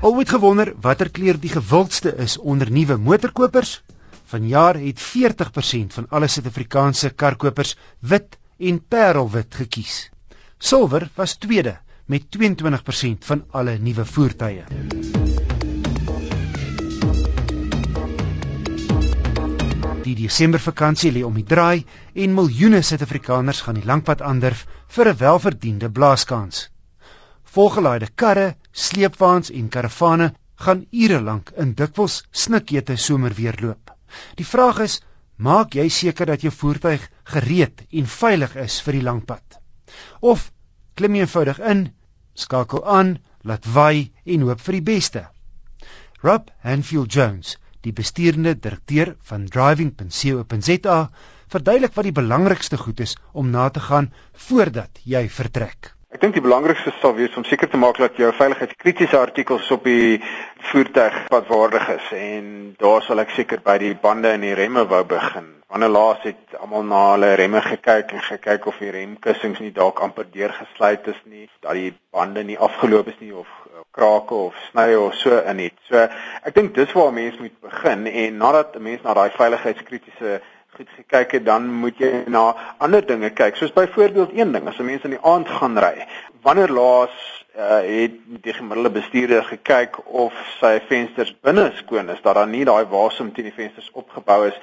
Al ooit gewonder watter kleur die gewildste is onder nuwe motorkopers? Vanjaar het 40% van alle Suid-Afrikaanse karkopers wit en parelwit gekies. Silwer was tweede met 22% van alle nuwe voertuie. Die Desembervakansie lê om die draai en miljoene Suid-Afrikaners gaan die lankpad aandurf vir 'n welverdiende blaaskans. Volgelaaide karre, sleepwaens en karavane gaan ure lank in dikwels snikete somerweer loop. Die vraag is: maak jy seker dat jou voertuig gereed en veilig is vir die lankpad? Of klim eenvoudig in, skakel aan, laat waai en hoop vir die beste? Rob Hanfield Jones die bestuurende direkteur van driving.co.za verduidelik wat die belangrikste goed is om na te gaan voordat jy vertrek. Ek dink die belangrikste sal wees om seker te maak dat jou veiligheidskritiese artikels op die voertuig padwaardig is en daar sal ek seker by die bande en die remme wou begin. Wanneer laas het almal na hulle remme gekyk en gekyk of die remkussings nie dalk amper deurgesluit is nie, dat die bande nie afgeloop is nie of krake of snye of so in het. So ek dink dis waar mense moet begin en nadat 'n mens na daai veiligheidskritiese goed gekyk het, dan moet jy na ander dinge kyk. Soos byvoorbeeld een ding, as 'n mens in die aand gaan ry, wanneer laas uh, het die gemiddelde bestuurder gekyk of sy vensters binne skoon is, dat daar nie daai wasem teen die vensters opgebou is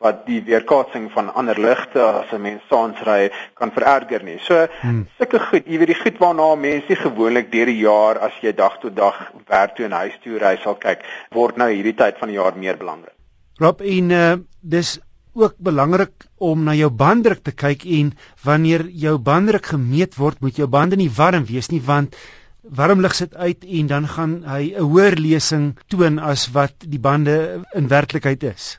wat die weerkaatsing van ander ligte as 'n mens saans ry kan vererger nie. So hmm. sulke goed, jy weet die goed waarna mense gewoonlik deur die jaar as jy dag tot dag werk toe en huis toe ry sal kyk, word nou hierdie tyd van die jaar meer belangrik. Rob en uh, dis ook belangrik om na jou banddruk te kyk en wanneer jou banddruk gemeet word, moet jou bande nie warm wees nie want warm lig sit uit en dan gaan hy 'n hoër lesing toon as wat die bande in werklikheid is.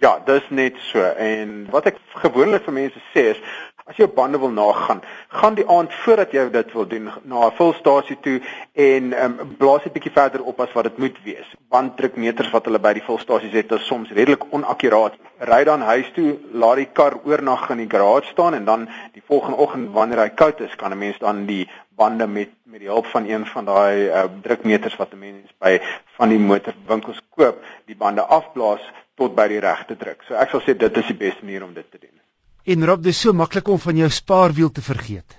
Ja, dis net so. En wat ek gewoonlik vir mense sê is as jy op bande wil nagaan, gaan die aand voordat jy dit wil doen na 'n volstasie toe en um, blaas dit bietjie verder op as wat dit moet wees. Banddrukmeters wat hulle by die volstasies het, is soms redelik onakkuraat. Ry dan huis toe, laat die kar oornag in die garage staan en dan die volgende oggend wanneer hy koud is, kan 'n mens dan die bande met met die hulp van een van daai uh, drukmeters wat 'n mens by van die motorwinkels koop, die bande afblaas tot by die regte druk. So ek sal sê dit is die beste manier om dit te doen. En Rob, dit is so maklik om van jou spaarwiel te vergeet.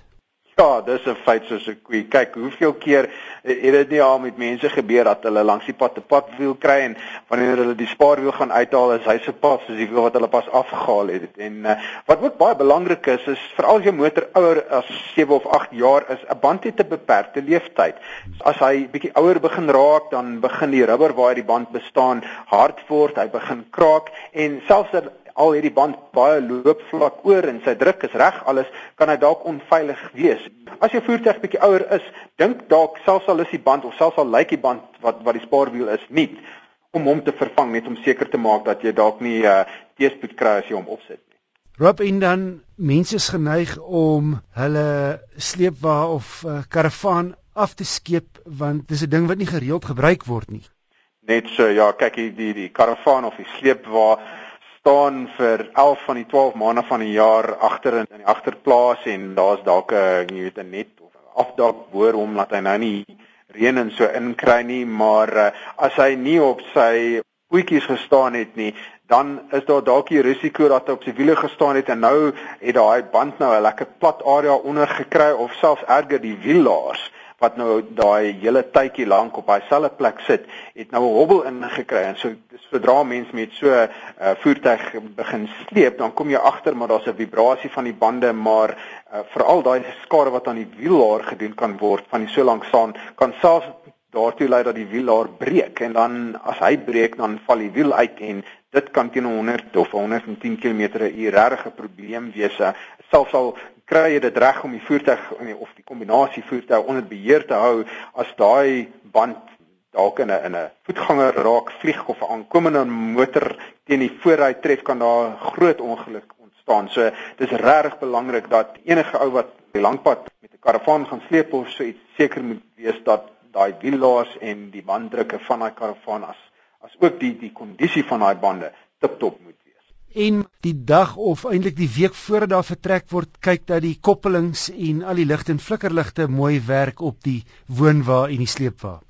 Ja, dis 'n feit soos 'n koei. Kyk, hoeveel keer het dit nie al met mense gebeur dat hulle langs die pad 'n padwiel kry en wanneer hulle die spaarwiel gaan uithaal, is hy se pad soos die wiel wat hulle pas afgehaal het. En uh, wat ook baie belangrik is, is veral as jou motor ouer as 7 of 8 jaar is, 'n band het 'n beperkte lewensduur. As hy bietjie ouer begin raak, dan begin die rubber waar die band bestaan hard word, hy begin kraak en selfs al hierdie band baie loopvlak oor en sy druk is reg alles, kan hy dalk onveilig wees. As jou voertuig bietjie ouer is, dink dalk selfs al is die band of selfs al lyk die band wat wat die spaarwiel is nie om hom te vervang net om seker te maak dat jy dalk nie uh, teëspoed kry as jy hom opsit nie. Rob en dan mense is geneig om hulle sleepwa of uh, karavaan af te skeep want dis 'n ding wat nie gereeld gebruik word nie. Net so ja, kyk hier die die karavaan of die sleepwa staan vir 11 van die 12 maande van die jaar agter in, die agterplaas en daar's dalk 'n jy weet 'n net of afdak boor hom laat hy nou nie reën en so inkry nie, maar uh, as hy nie op sy voetjies gestaan het nie, dan is daar dalk die risiko dat hy op sy wiele gestaan het en nou het daai band nou 'n lekker plat area onder gekry of selfs erger die wiellaars wat nou daai hele tydjie lank op daai selfde plek sit, het nou 'n hobbel ingekry en so sodra mens met so 'n uh, voertuig begin sleep, dan kom jy agter maar daar's 'n vibrasie van die bande, maar uh, veral daai skade wat aan die wielaar gedoen kan word van die so lank staan, kan selfs daartoe lei dat die wielaar breek en dan as hy breek dan val die wiel uit en dit kan teen 100 of 110 km/h regtig 'n probleem wees. Selfs al kry jy dit reg om die voertuig of die kombinasie voertuig onder beheer te hou as daai band dalk in 'n in 'n voetganger raak vlieg of 'n aankomende motor teen die voorry tref kan daar groot ongeluk ontstaan. So dis regtig belangrik dat enige ou wat die langpad met 'n karavaan gaan sleep of so iets seker moet wees dat daai wiellaas en die banddrukke van daai karavaan as as ook die die kondisie van daai bande tip-top moet en die dag of eintlik die week voor daar vertrek word kyk dat die koppelings en al die ligte en flikkerligte mooi werk op die woonwa en die sleepwa.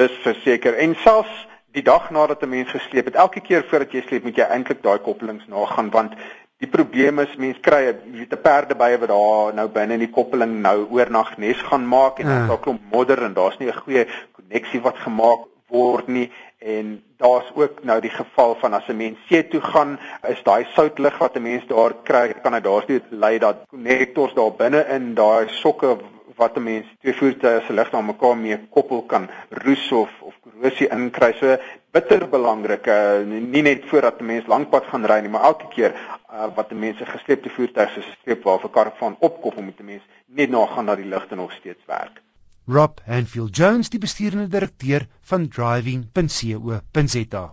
Dis verseker en selfs die dag nadat 'n mens gesleep het, elke keer voordat jy sleep, moet jy eintlik daai koppelings nagaan want die probleem is mense kry jy weet 'n perdebye wat daar nou binne in die koppeling nou oornag nes gaan maak en ja. daar's 'n klomp modder en daar's nie 'n goeie koneksie wat gemaak word nie en daar's ook nou die geval van as 'n mens see toe gaan is daai soutlig wat 'n mens daar kry kan dit daarsteeds lei dat konnektors daar binne in daai sokke wat 'n mens twee voertuie se ligte aan mekaar mee koppel kan roes of of korrosie inkry. So bitter belangrik, uh, nie net voordat 'n mens lankpad gaan ry nie, maar elke keer uh, wat 'n mens 'n gesleepte voertuig soos 'n sleepwa of 'n kar van opkoppel moet 'n mens net nagaan dat die ligte nog steeds werk. Rob Hanfield Jones, die bestuurende direkteur van driving.co.za.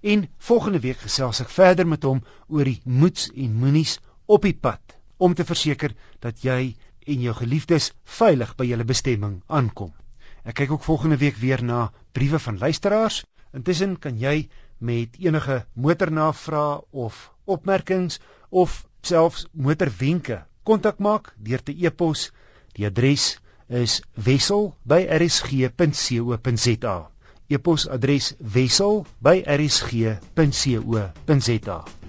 En volgende week gesels ek verder met hom oor die moets en moenies op die pad om te verseker dat jy en jou geliefdes veilig by julle bestemming aankom. Ek kyk ook volgende week weer na briewe van luisteraars. Intussen kan jy met enige motornavrae of opmerkings of selfs motorwenke kontak maak deur te e-pos. Die adres is wissel@rsg.co.za. E-posadres wissel@rsg.co.za.